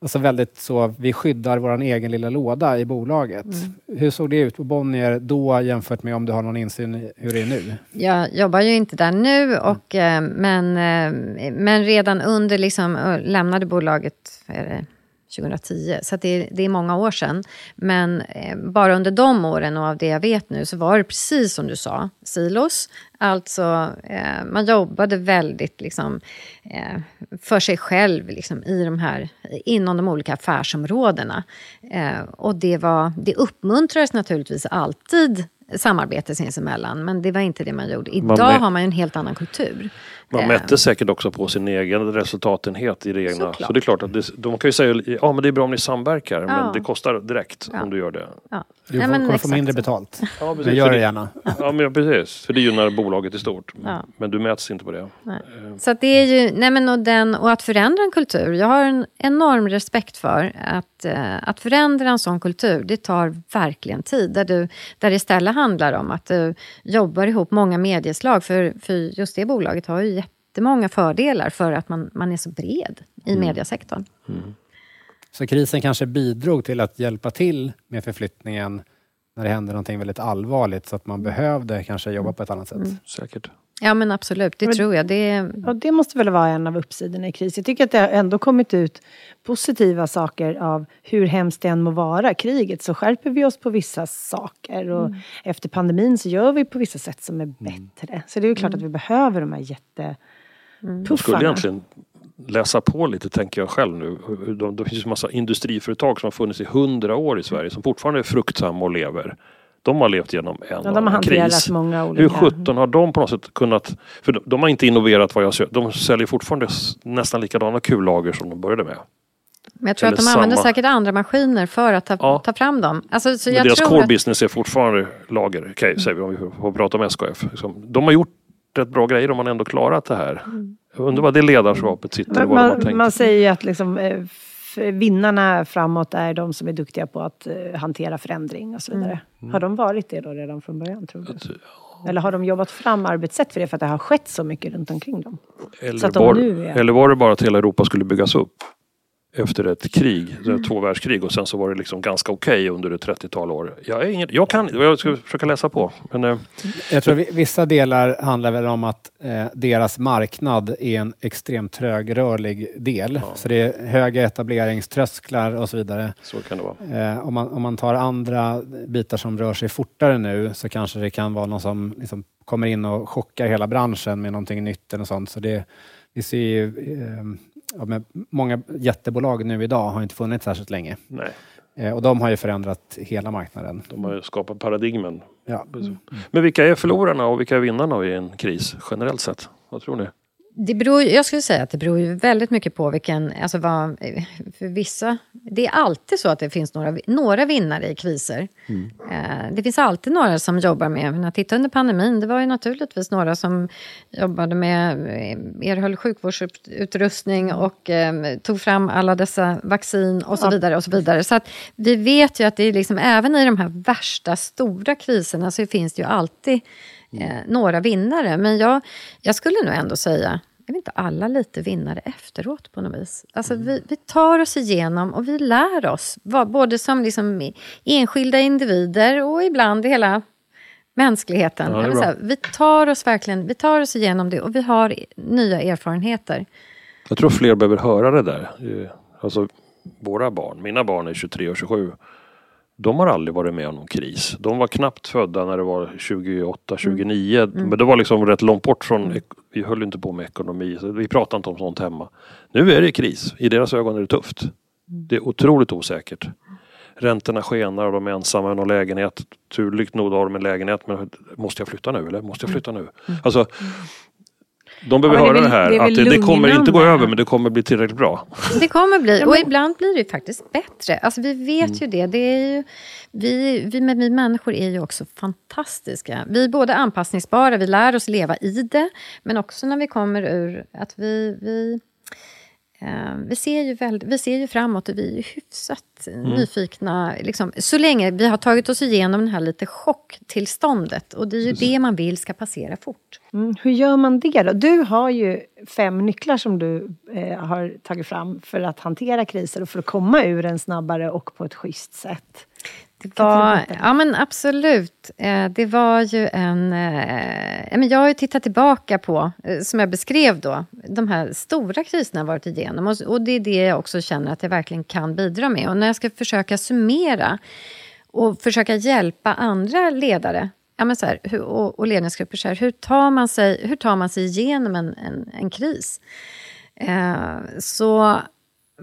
Alltså väldigt så, vi skyddar vår egen lilla låda i bolaget. Mm. Hur såg det ut på Bonnier då jämfört med om du har någon insyn i hur det är nu? Jag jobbar ju inte där nu, och, eh, men, eh, men redan under, liksom, eh, lämnade bolaget är det, 2010, så det, är, det är många år sedan. Men eh, bara under de åren och av det jag vet nu så var det precis som du sa, silos. Alltså, eh, man jobbade väldigt liksom, eh, för sig själv liksom, i de här, inom de olika affärsområdena. Eh, och det, var, det uppmuntrades naturligvis alltid samarbete sinsemellan, men det var inte det man gjorde. Man Idag mä- har man en helt annan kultur. Man Eh, mätte säkert också på sin egen resultatenhet i det egna. Såklart. Så det är klart att det, de kan ju säga ja men det är bra om ni samverkar Ja. men det kostar direkt Ja. om du gör det. Ja. Du Nej, får, men kommer få mindre betalt. Ja, Men gör För det gärna. Ja men precis, för det gynnar bolaget i stort. Ja. Men du mäts inte på det. Nej. Så att det är ju, nej men och, den, och att förändra en kultur, jag har en enorm respekt för att, eh, att förändra en sån kultur, det tar verkligen tid. Där, du, där det istället handlar om att du jobbar ihop många medieslag, för, för just det bolaget har ju jättemånga fördelar för att man, man är så bred i mediesektorn. Så krisen kanske bidrog till att hjälpa till med förflyttningen när det hände någonting väldigt allvarligt så att man behövde kanske jobba på ett annat sätt. Säkert. Ja men absolut, det Men- tror jag. Det, Och det måste väl vara en av uppsidorna i kris. Jag tycker att det har ändå kommit ut positiva saker av hur hemskt det än må vara, kriget, så skärper vi oss på vissa saker. Och efter pandemin så gör vi på vissa sätt som är bättre. Så det är ju klart att vi behöver de här Man skulle jättepuffarna. egentligen läsa på lite tänker jag själv nu. De, det finns ju massa industriföretag som har funnits i hundra år i Sverige som fortfarande är fruktsamma och lever. De har levt igenom en, Ja, de har en kris. många olika... Hur sjutton har de på något sätt kunnat... För de, de har inte innoverat vad jag ser. De säljer fortfarande nästan likadana kullager som de började med. men jag tror att de Eller använder samma- säkert andra maskiner för att ta, Ja. ta fram dem. Alltså, så Men jag deras tror core att, business är fortfarande lager. Okej, säger vi om vi får prata om SKF. Liksom. De har gjort rätt bra grejer om man ändå klarat det här. Jag undrar vad det ledarskapet sitter och vad de har man, tänkt. man säger ju att liksom, eh, vinnarna framåt är de som är duktiga på att eh, hantera förändring och så vidare. Har de varit det då redan från början tror du? Eller har de jobbat fram arbetssätt för det för att det har skett så mycket runt omkring dem? Så Eller att de var, nu är- eller var det bara att hela Europa skulle byggas upp efter ett krig, mm. två världskrig och sen så var det liksom ganska okej under ett 30-tal år. Jag, är ingen, jag kan, jag ska försöka läsa på. Men, eh, Jag tror vi- vissa delar handlar väl om att eh, deras marknad är en extremt trögrörlig del. Så det är höga etableringströsklar och så vidare. så kan det vara. Eh, om, man, om man tar andra bitar som rör sig fortare nu så kanske det kan vara någon som liksom kommer in och chockar hela branschen med någonting nytt eller sånt. Så det, vi ser ju, eh, ja, men många jättebolag nu idag har inte funnits särskilt länge. Nej, Eh, och de har ju förändrat hela marknaden. de har ju skapat paradigmen. Ja. Men vilka är förlorarna och vilka är vinnarna i en kris generellt sett? Vad tror ni? Det beror, jag skulle säga att det beror ju väldigt mycket på vilken... Alltså vad, för vissa, det är alltid så att det finns några, några vinnare i kriser. Eh, det finns alltid några som jobbar med... När titta under pandemin, det var ju naturligtvis några som jobbade med, eh, erhöll sjukvårdsutrustning och eh, tog fram alla dessa vaccin och så vidare. och Så vidare. Så att vi vet ju att det är liksom, även i de här värsta stora kriserna så finns det ju alltid eh, några vinnare. Men jag, jag skulle nog ändå säga, är vi inte alla lite vinnare efteråt på något vis? Alltså vi, vi tar oss igenom och vi lär oss, vad- både som liksom enskilda individer och ibland i hela mänskligheten. Ja, det är Jag vill bra. säga, vi tar oss verkligen vi tar oss igenom det och vi har nya erfarenheter. Jag tror fler behöver höra det där. Eh, Alltså, våra barn, mina barn är 23 och 27. De har aldrig varit med om någon kris. De var knappt födda när det var 28, 29. Men det var liksom rätt långt bort från, vi höll inte på med ekonomi. Så vi pratade inte om sånt hemma. Nu är det kris. I deras ögon är det tufft. Det är otroligt osäkert. Räntorna skenar och de är ensamma i någon lägenhet. Turligt nog har de en lägenhet men måste jag flytta nu eller måste jag flytta nu? Alltså, de behöver Ja, men det höra väl- det här det att det, det kommer inte gå över men det kommer bli tillräckligt bra. Det kommer bli, och ibland blir det ju faktiskt bättre. Alltså vi vet ju det. det är ju, vi, vi, men vi människor är ju också fantastiska. Vi är både anpassningsbara, vi lär oss leva i det, men också när vi kommer ur att vi... vi vi ser, ju väldigt, vi ser ju framåt och vi är ju hyfsat nyfikna. Liksom, så länge vi har tagit oss igenom det här lite chocktillståndet. Och det är ju det man vill ska passera fort. Mm, hur gör man det då? Du har ju fem nycklar som du eh, har tagit fram för att hantera kriser och för att komma ur den snabbare och på ett schysst sätt. Det var, ja men absolut. Eh, det var ju en... Eh, jag har ju tittat tillbaka på, eh, som jag beskrev då, de här stora kriserna jag varit igenom. Och, det är det jag också känner att jag verkligen kan bidra med. Och när jag ska försöka summera och försöka hjälpa andra ledare ja, men så här, och, och ledningsgrupper, så här, hur, tar man sig, hur tar man sig igenom en, en, en kris? Så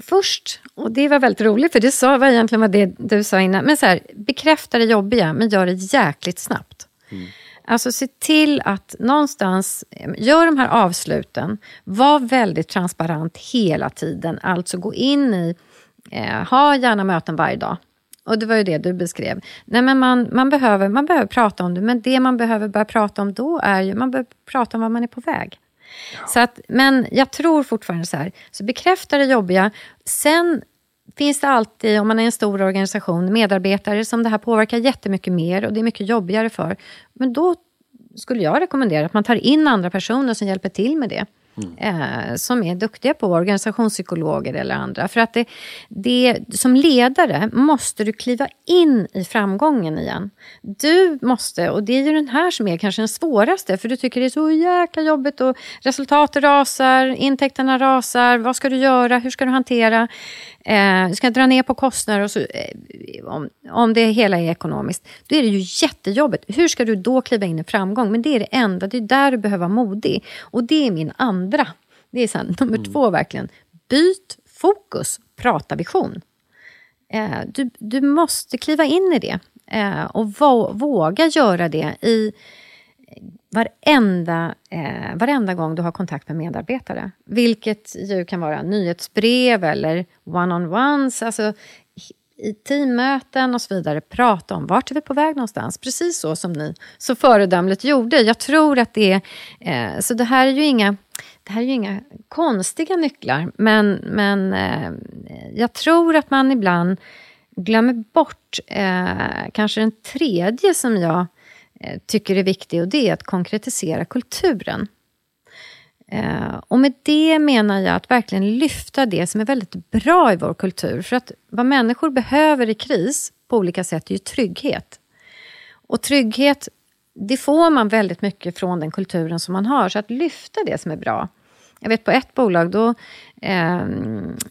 först, och det var väldigt roligt för det sa, var egentligen vad det du sa innan, men så här, bekräfta det jobbiga men gör det jäkligt snabbt. Alltså se till att någonstans, gör de här avsluten, var väldigt transparent hela tiden, alltså gå in i, eh, ha gärna möten varje dag. Och det var ju det du beskrev. Nej, men man, man, behöver, man behöver prata om det, men det man behöver börja prata om då är ju, man behöver prata om var man är på väg. Så att, men jag tror fortfarande så här, så bekräfta det jobbiga. Sen finns det alltid, om man är en stor organisation, medarbetare som det här påverkar jättemycket mer och det är mycket jobbigare för. Men då skulle jag rekommendera att man tar in andra personer som hjälper till med det. Mm. som är duktiga på organisationspsykologer eller andra. För att det, det, som ledare måste du kliva in i framgången igen. Du måste, och det är ju den här som är kanske den svåraste, för du tycker det är så jäkla jobbigt och resultatet rasar, intäkterna rasar, vad ska du göra, hur ska du hantera? Eh, du ska dra ner på kostnader och så, eh, om, om det hela är ekonomiskt. Då är det ju jättejobbigt. Hur ska du då kliva in i framgång? Men det är det enda, det är där du behöver vara modig. Och det är min andra. Det är sen, nummer två verkligen. Byt fokus, prata vision. Eh, du, du måste kliva in i det. Eh, och vå- våga göra det i varenda, eh, varenda gång du har kontakt med medarbetare. Vilket ju kan vara nyhetsbrev eller one-on-ones, alltså i teammöten och så vidare. Prata om vart är vi på väg någonstans. Precis så som ni så föredömligt gjorde. Jag tror att det är... Eh, så det här är ju inga... det här är ju inga konstiga nycklar, men, men eh, jag tror att man ibland glömmer bort eh, kanske den tredje som jag eh, Eh, tycker är viktig och det är att konkretisera kulturen. Eh, och med det menar jag att verkligen lyfta det som är väldigt bra i vår kultur. För att vad människor behöver i kris på olika sätt är ju trygghet. Och trygghet, det får man väldigt mycket från den kulturen som man har. Så att lyfta det som är bra. Jag vet på ett bolag, då, eh,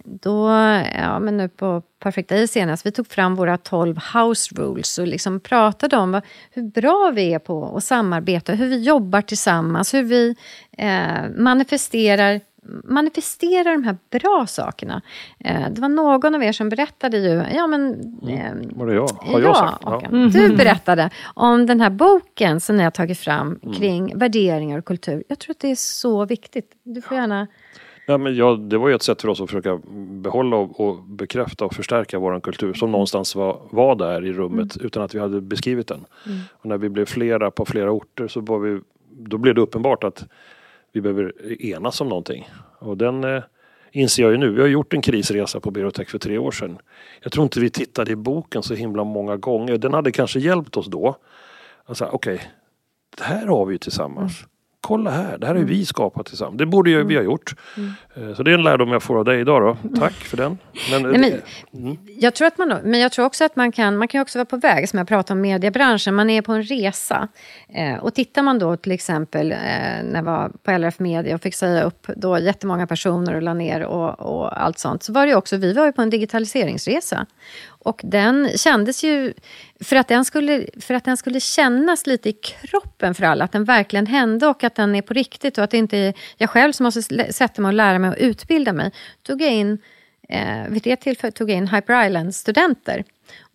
då ja, men nu på Perfect Day senast, vi tog fram våra 12 house rules och liksom pratade om vad, hur bra vi är på att samarbeta, hur vi jobbar tillsammans, hur vi eh, manifesterar manifestera de här bra sakerna. Eh, det var någon av er som berättade ju... Ja, men, eh, var det jag? Har jag sagt? Ja. Du berättade om den här boken som ni har tagit fram kring mm. värderingar och kultur. Jag tror att det är så viktigt. Du får gärna... Ja, men ja, det var ju ett sätt för oss att försöka behålla och, och bekräfta och förstärka vår kultur som någonstans var, var där i rummet mm. utan att vi hade beskrivit den. Mm. Och när vi blev flera på flera orter så var vi, då blev det uppenbart att vi behöver enas om någonting. Och den eh, inser jag ju nu. Vi har gjort en krisresa på Berotech för tre år sedan. Jag tror inte vi tittade i boken så himla många gånger. Den hade kanske hjälpt oss då. Alltså, okej, okay, det här har vi ju tillsammans kolla här, det här har ju vi mm. skapat tillsammans. Det borde ju mm. vi ha gjort. Mm. Eh, så det är en lärdom jag får av dig idag då. Tack för den. Men, Nej, men, mm. jag tror att man, men jag tror också att man kan, man kan också vara på väg, som jag pratade om mediebranschen, man är på en resa. Eh, och tittar man då till exempel eh, när jag var på LRF Media och fick säga upp då jättemånga personer och la ner och, och allt sånt, så var det också, vi var ju på en digitaliseringsresa. Och den kändes ju, för att den, skulle, för att den skulle kännas lite i kroppen för alla, att den verkligen hände och att den är på riktigt och att det inte är jag själv som måste sätta mig och lära mig och utbilda mig, tog jag in, eh, vid det tillfället tog jag in Hyper Island-studenter.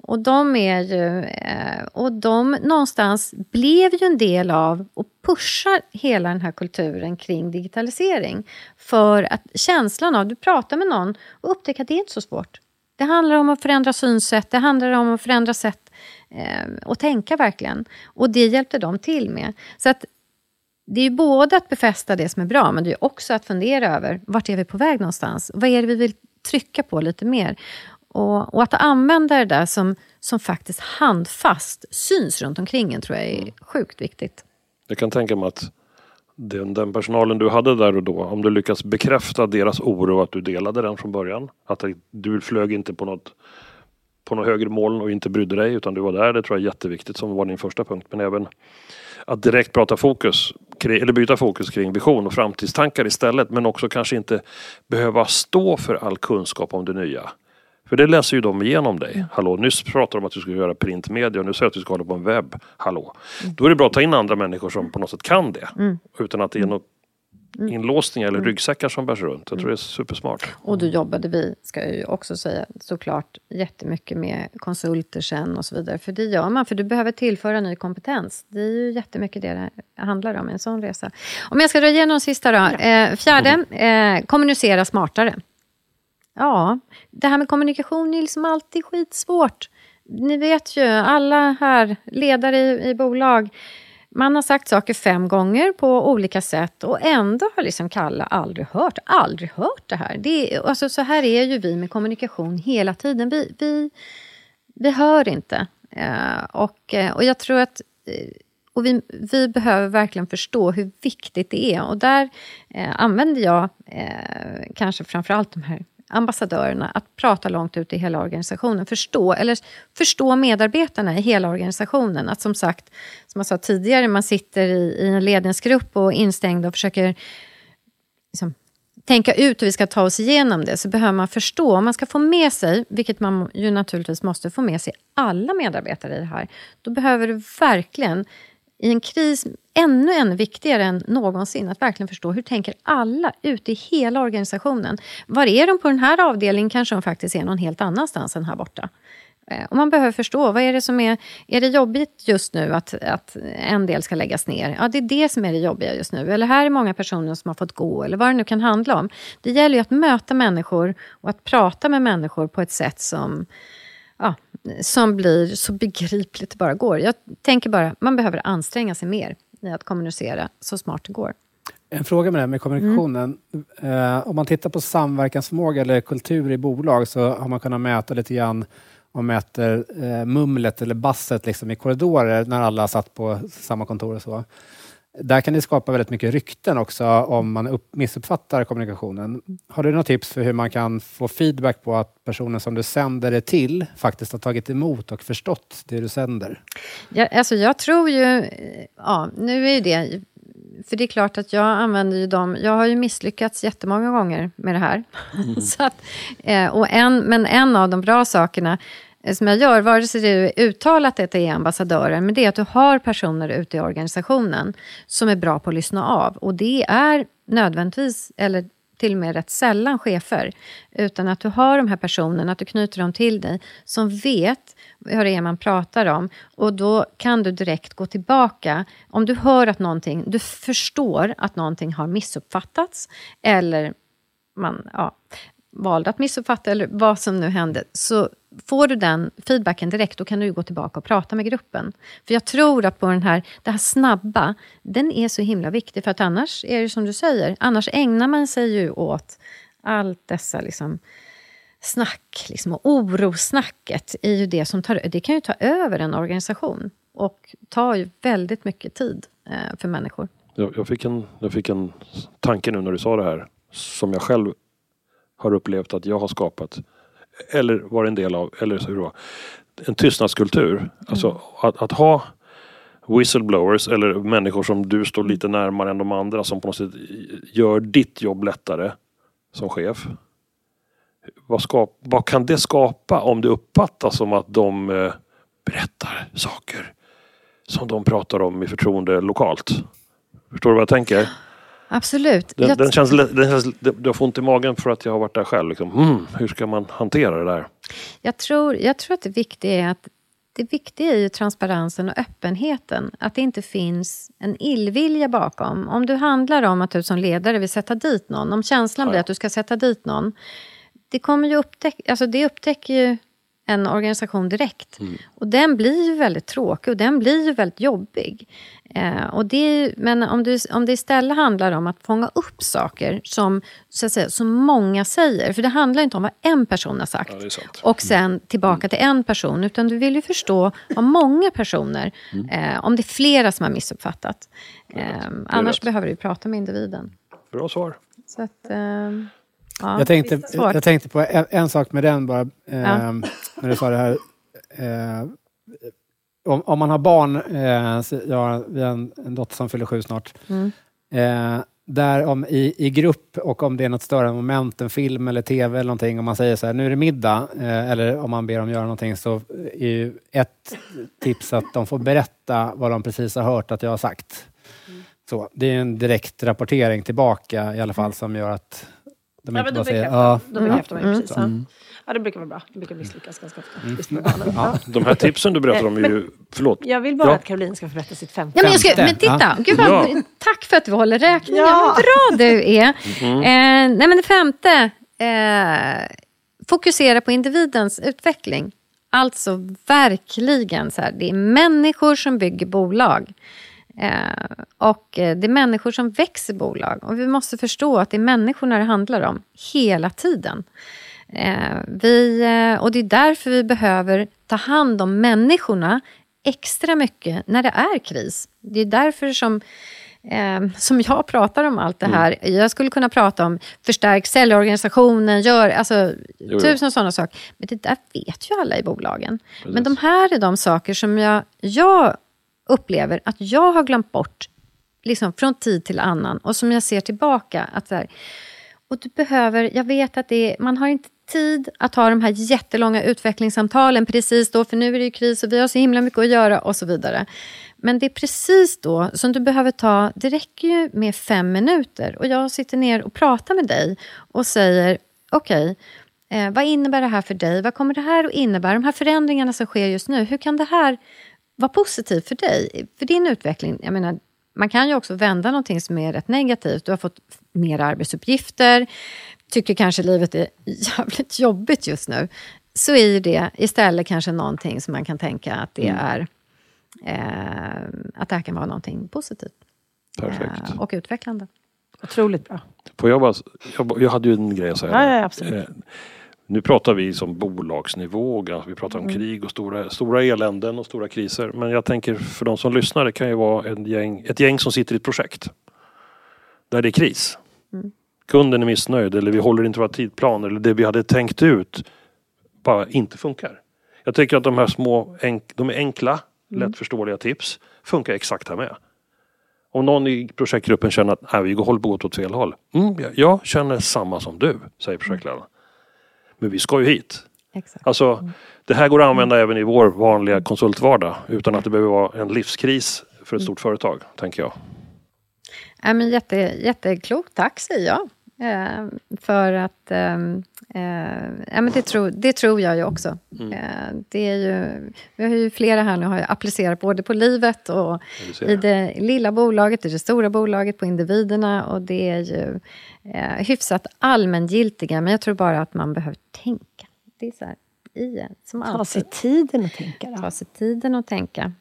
Och de är ju, eh, och de någonstans blev ju en del av och pushar hela den här kulturen kring digitalisering. För att känslan av, du pratar med någon och upptäcker att det är inte så svårt. Det handlar om att förändra synsätt, det handlar om att förändra sätt eh, att tänka verkligen. Och det hjälpte de till med. Så att det är både att befästa det som är bra, men det är också att fundera över vart är vi på väg någonstans? Vad är det vi vill trycka på lite mer? Och, och att använda det där som, som faktiskt handfast syns runt omkring en tror jag är sjukt viktigt. Jag kan tänka mig att den, den, personalen du hade där och då, om du lyckas bekräfta deras oro att du delade den från början. Att du flög inte på något, på något högre moln och inte brydde dig utan du var där. Det tror jag är jätteviktigt som var din första punkt. Men även att direkt prata fokus, eller byta fokus kring vision och framtidstankar istället. Men också kanske inte behöva stå för all kunskap om det nya. För det läser ju de igenom dig. Mm. Hallå, nyss pratade de om att du skulle göra printmedia och nu säger du att du ska hålla på en webb. Hallå. Mm. Då är det bra att ta in andra människor som på något sätt kan det. Mm. Utan att det är något mm. inlåsningar eller mm. ryggsäckar som bärs runt. Jag tror det är supersmart. Och då jobbade vi, ska jag ju också säga, såklart jättemycket med konsulter sen och så vidare. För det gör man, för du behöver tillföra ny kompetens. Det är ju jättemycket det det handlar om, en sån resa. Om jag ska dra igenom sista då. Ja. Eh, fjärde, eh, kommunicera smartare. Ja, det här med kommunikation är liksom alltid skitsvårt. Ni vet ju, alla här, ledare i, i bolag, man har sagt saker fem gånger på olika sätt och ändå har liksom Kalle aldrig hört, aldrig hört det här. Det är, alltså, så här är ju vi med kommunikation hela tiden. Vi, vi, vi hör inte. Uh, och, eh, och jag tror att eh, och vi, vi behöver verkligen förstå hur viktigt det är. Och där eh, använder jag eh, kanske framförallt de här ambassadörerna att prata långt ut i hela organisationen. Förstå, eller förstå medarbetarna i hela organisationen. Att som sagt, som jag sa tidigare, man sitter i, i en ledningsgrupp och instängd och försöker liksom, tänka ut hur vi ska ta oss igenom det, så behöver man förstå. Om man ska få med sig, vilket man ju naturligtvis måste få med sig alla medarbetare i det här, då behöver du verkligen i en kris ännu, ännu viktigare än någonsin att verkligen förstå hur tänker alla ute i hela organisationen. Var är de på den här avdelningen kanske de faktiskt är någon helt annanstans än här borta. Eh, och man behöver förstå, vad är det som är... Är det jobbigt just nu att, att en del ska läggas ner? Ja, det är det som är det jobbiga just nu. Eller här är många personer som har fått gå, eller vad det nu kan handla om. Det gäller ju att möta människor och att prata med människor på ett sätt som ja, som blir så begripligt det bara går. Jag tänker bara, man behöver anstränga sig mer i att kommunicera så smart det går. En fråga med det här med kommunikationen. Eh, om man tittar på samverkansförmåga eller kultur i bolag så har man kunnat mäta lite grann man mäter eh, mumlet eller basset liksom i korridorer när alla satt på samma kontor och så. Där kan det skapa väldigt mycket rykten också om man upp, missuppfattar kommunikationen. Har du några tips för hur man kan få feedback på att personen som du sänder det till faktiskt har tagit emot och förstått det du sänder? Ja, alltså jag tror ju... Ja, nu är ju det... För det är klart att jag använder ju dem... Jag har ju misslyckats jättemånga gånger med det här. Så att, eh, och en, men en av de bra sakerna Eh, som jag gör, vare sig det är uttalat att det är ambassadören, men det är att du har personer ute i organisationen som är bra på att lyssna av. Och det är nödvändigtvis, eller till och med rätt sällan chefer, utan att du har de här personerna, att du knyter dem till dig, som vet vad det är man pratar om. Och då kan du direkt gå tillbaka. Om du hör att någonting, du förstår att någonting har missuppfattats, eller man ja, valde att missuppfatta, eller vad som nu hände, så får du den feedbacken direkt, då kan du gå tillbaka och prata med gruppen. För jag tror att på den här, det här snabba, den är så himla viktig, för att annars är det som du säger, annars ägnar man sig ju åt allt dessa liksom, snack, liksom, och orosnacket är ju det som tar, det kan ju ta över en organisation och tar ju väldigt mycket tid eh, för människor. Jag, jag, fick en, jag fick en tanke nu när du sa det här som jag själv har upplevt att jag har skapat eller varit en del av, eller hur det var. En tystnadskultur. Alltså att, att ha whistleblowers eller människor som du står lite närmare än de andra som på något sätt gör ditt jobb lättare som chef. Vad, skap, vad kan det skapa om det uppfattas som att de eh, berättar saker som de pratar om i förtroende lokalt? Förstår du vad jag tänker? Absolut. Den, Jag- den känns, den känns, jag får ont i magen för att jag har varit där själv. Liksom. Mm, hur ska man hantera det där? Jag tror, jag tror att det viktiga är att det viktiga är ju transparensen och öppenheten. Att det inte finns en illvilja bakom. Om du handlar om att du som ledare vill sätta dit någon, om känslan blir att du ska sätta dit någon. Det, kommer ju upptäck, alltså det upptäcker ju en organisation direkt. Och den blir ju väldigt tråkig och den blir ju väldigt jobbig. Eh, och det är, men om, du, om det istället handlar om att fånga upp saker som, så att säga, som många säger. För det handlar inte om vad en person har sagt Ja, och sen tillbaka till en person. Utan du vill ju förstå vad många personer, eh, om det är flera som har missuppfattat. Eh, annars behöver du prata med individen. Bra svar. Så att, eh, ja, Jag tänkte, jag tänkte på en, en sak med den bara, eh, Ja. när du sa det här. Eh, om, om man har barn, eh, jag har en, en dotter som fyller sju snart. Mm. Eh, där om i, i grupp och om det är något större moment, en film eller tv eller någonting, om man säger så här, nu är det middag, eh, eller om man ber dem göra någonting, så är ju ett tips att de får berätta vad de precis har hört att jag har sagt. Så, det är en direkt rapportering tillbaka i alla fall som gör att de Ja, men då bekräftar, ja, då bekräftar man ju Mm. precis. Ja. ja, det brukar vara bra. Det brukar misslyckas ganska ofta. Just med barnen. Ja. De här tipsen du berättar om är ju... Förlåt. Jag vill bara Ja. att Caroline ska få berätta sitt femte. Ja, men, jag ska, men titta, Gud vad, Ja. tack för att du håller räkningen. Ja. Vad bra du är. Mm. Eh, nej, men det femte, eh, fokusera på individens utveckling. Alltså verkligen, så här, det är människor som bygger bolag. Eh, och eh, det är människor som växer bolag. Och vi måste förstå att det är människorna det handlar om hela tiden. Eh, vi, eh, och det är därför vi behöver ta hand om människorna extra mycket när det är kris. Det är därför som, eh, som jag pratar om allt det här. Jag skulle kunna prata om förstärk säljorganisationen, gör, alltså, jo. tusen sådana saker. Men det där vet ju alla i bolagen. Men de här är de saker som jag, jag upplever att jag har glömt bort liksom från tid till annan och som jag ser tillbaka. att så här, och du behöver, jag vet att det är, man har inte tid att ha de här jättelånga utvecklingssamtalen precis då, för nu är det ju kris och vi har så himla mycket att göra och så vidare. Men det är precis då som du behöver ta, det räcker ju med fem minuter och jag sitter ner och pratar med dig och säger, okej, eh, vad innebär det här för dig? Vad kommer det här att innebära? De här förändringarna som sker just nu, hur kan det här vara positivt för dig? För din utveckling, jag menar, man kan ju också vända någonting som är rätt negativt. Du har fått mer arbetsuppgifter, tycker kanske livet är jävligt jobbigt just nu. Så är ju det istället kanske någonting som man kan tänka att det är eh, att det här kan vara någonting positivt Perfekt. eh, och utvecklande. Otroligt bra. Får jag bara, jag, jag hade ju en grej att säga. Ja, ja, absolut. Eh, Nu pratar vi som bolagsnivå, vi pratar om Mm. krig och stora, stora eländen och stora kriser. Men jag tänker för de som lyssnar, det kan ju vara en gäng, ett gäng som sitter i ett projekt. Där det är kris. Mm. Kunden är missnöjd eller vi håller inte våra tidplan eller det vi hade tänkt ut bara inte funkar. Jag tycker att de här små, enk, de är enkla, Mm. lättförståeliga tips funkar exakt här med. Om någon i projektgruppen känner att vi håller på att gå åt fel håll. Mm, jag, jag känner samma som du, säger projektledaren. Men vi ska ju hit. Exakt. Alltså, det här går att använda även i vår vanliga konsultvardag utan att det behöver vara en livskris för ett stort företag, tänker jag. Ja, men jätte, jätteklokt, tack säger jag. Eh, för att ehm, eh, ja, men det, tror, det tror jag ju också. Mm. Eh, det är ju, vi har ju flera här nu har ju applicerat både på livet och i det lilla bolaget, i det stora bolaget, på individerna. Och det är ju eh, hyfsat allmängiltiga, men jag tror bara att man behöver tänka. Det är så här, i som Ta sig tiden att tänka. Då. Ta sig tiden att tänka.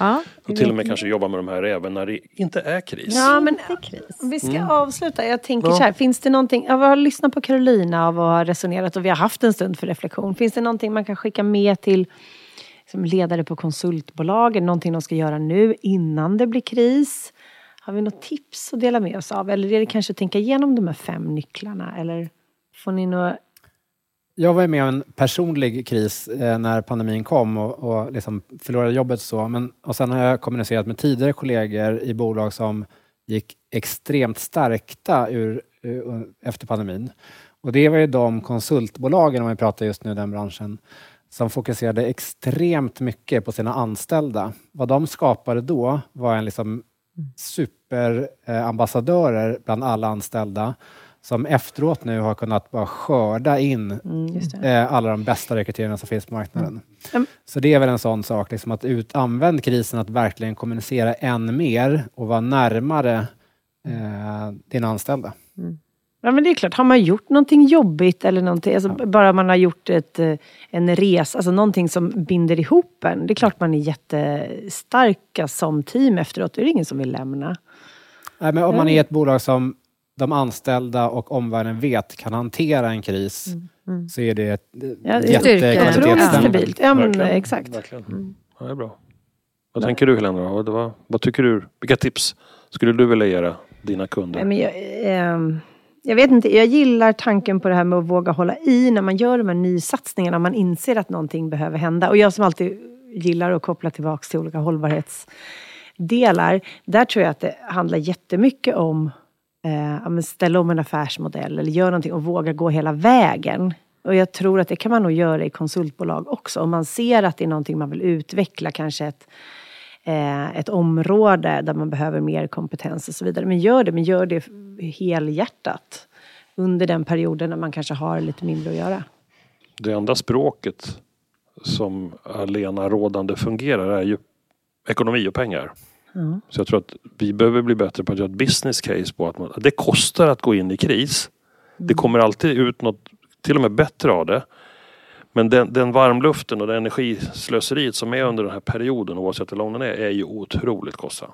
Ja, Och till och med kanske jobba med de här även när det inte är kris. Ja, men kris. vi ska avsluta. Jag tänker Ja. så här, finns det någonting, jag har lyssnat på Carolina och har resonerat och vi har haft en stund för reflektion. Finns det någonting man kan skicka med till som ledare på konsultbolagen? Någonting de ska göra nu innan det blir kris? Har vi något tips att dela med oss av? Eller är det kanske att tänka igenom de här fem nycklarna? Eller får ni några... Jag var med om en personlig kris eh, när pandemin kom och, och liksom förlorade jobbet. Så. Men, och sen har jag kommunicerat med tidigare kollegor i bolag som gick extremt stärkta ur, ur, efter pandemin. Och det var ju de konsultbolagen, om vi pratar just nu den branschen, som fokuserade extremt mycket på sina anställda. Vad de skapade då var en liksom superambassadörer bland alla anställda som efteråt nu har kunnat bara skörda in det. eh, alla de bästa rekryteringarna som finns på marknaden. Mm. Så det är väl en sån sak, liksom att ut, använd krisen att verkligen kommunicera än mer och vara närmare eh, dina anställda. Ja men det är klart, har man gjort någonting jobbigt eller någonting, alltså bara man har gjort ett, eh, en resa, alltså någonting som binder ihop en. Det är klart man är jättestarka som team efteråt, då är det ingen som vill lämna. Nej, men om man är ett bolag som de anställda och omvärlden vet kan hantera en kris så är det ett Mm. Ja, jättekvalitetsstämpel. Ja men Verkligen. exakt. Verkligen. Ja, det är bra. Vad tänker du Helena? Vad, vad, vad tycker du? Vilka tips skulle du vilja ge dina kunder? Nej, men jag, ehm, jag vet inte, jag gillar tanken på det här med att våga hålla i när man gör de här nysatsningarna. Man inser att någonting behöver hända. Och jag som alltid gillar att koppla tillbaka till olika hållbarhetsdelar. Där tror jag att det handlar jättemycket om eh, ställa om en affärsmodell eller göra någonting och våga gå hela vägen. Och jag tror att det kan man nog göra i konsultbolag också. Om man ser att det är någonting man vill utveckla, kanske ett eh, ett område där man behöver mer kompetens och så vidare. Men gör det, men gör det helhjärtat. Under den perioden när man kanske har lite mindre att göra. Det enda språket som alena rådande fungerar är ju ekonomi och pengar. Så jag tror att vi behöver bli bättre på att göra ett business case på att man, det kostar att gå in i kris. Det kommer alltid ut något till och med bättre av det. Men den, den varmluften och det energislöseriet som är under den här perioden oavsett hur lång den är, är ju otroligt kostsam.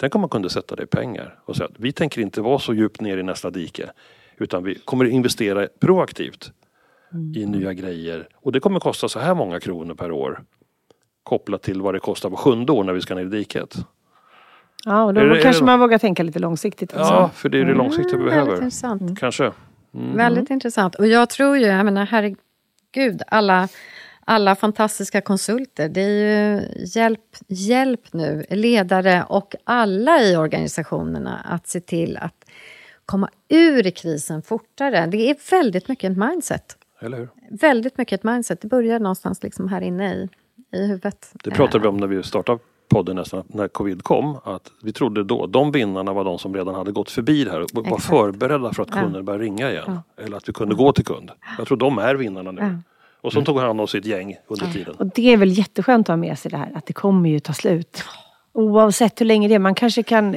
Tänk om man kunde sätta det i pengar och säga att vi tänker inte vara så djupt ner i nästa dike. Utan vi kommer investera proaktivt i nya grejer. Och det kommer kosta så här många kronor per år. Kopplat till vad det kostar på sjunde år när vi ska ner i diket. Ja, och då det- kanske det- man vågar tänka lite långsiktigt också. Ja, för det är det långsiktiga vi Mm, behöver. Väldigt intressant. Kanske. Mm. Väldigt intressant. Och jag tror ju, jag menar herregud, alla, alla fantastiska konsulter. Det är ju hjälp, hjälp nu, ledare och alla i organisationerna att se till att komma ur krisen fortare. Det är väldigt mycket ett mindset. Eller hur? Väldigt mycket ett mindset. Det börjar någonstans liksom här inne i, i huvudet. Det pratade vi om när vi startade podden nästan, när covid kom. Att vi trodde då, de vinnarna var de som redan hade gått förbi det här och var Exakt. förberedda för att Ja. kunden började ringa igen. Eller att vi kunde gå till kund. Jag tror de är vinnarna nu. Ja. Och så tog han om sitt gäng under tiden. Och det är väl jätteskönt att ha med sig det här, att det kommer ju ta slut. Oavsett hur länge det är. Man kanske kan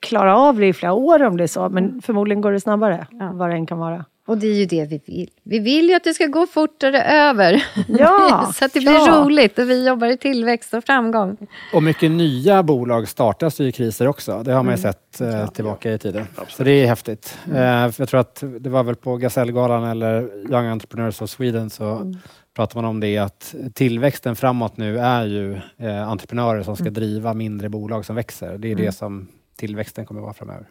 klara av det i flera år om det är så, men förmodligen går det snabbare. Vad det än kan vara. Och det är ju det vi vill. Vi vill ju att det ska gå fortare över. Ja, så att det blir ja. roligt och vi jobbar i tillväxt och framgång. Och mycket nya bolag startas ju i kriser också. Det har man ju sett eh, tillbaka i tiden. Så det är häftigt. Eh, jag tror att det var väl på Gasellgalan eller Young Entrepreneurs of Sweden så pratar man om det att tillväxten framåt nu är ju eh, entreprenörer som ska driva mindre bolag som växer. Det är det som tillväxten kommer vara framöver.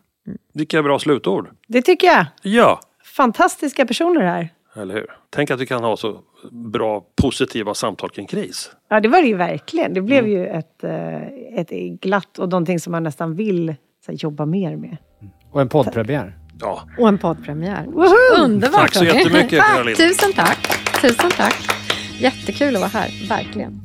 Vilka bra slutord. Det tycker jag. Ja, Fantastiska personer här. eller hur? Tänk att vi kan ha så bra positiva samtal kring kris. Ja, det var det ju verkligen. Det blev ju ett, eh, ett glatt och någonting som man nästan vill så här, jobba mer med. Och en poddpremiär. Ja, Och en poddpremiär. Woho! Underbart! Tack så jättemycket, Caroline. Tusen tack. Tusen tack. Jättekul att vara här, verkligen.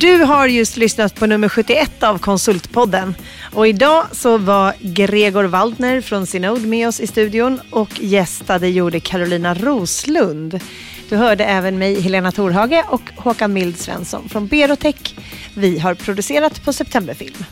Du har just lyssnat på nummer 71 av Konsultpodden. Och idag så var Gregor Waldner från Synode med oss i studion och gästade gjorde Carolina Roslund. Du hörde även mig, Helena Torhage och Håkan Mild Svensson från Berotech. Vi har producerat på Septemberfilm.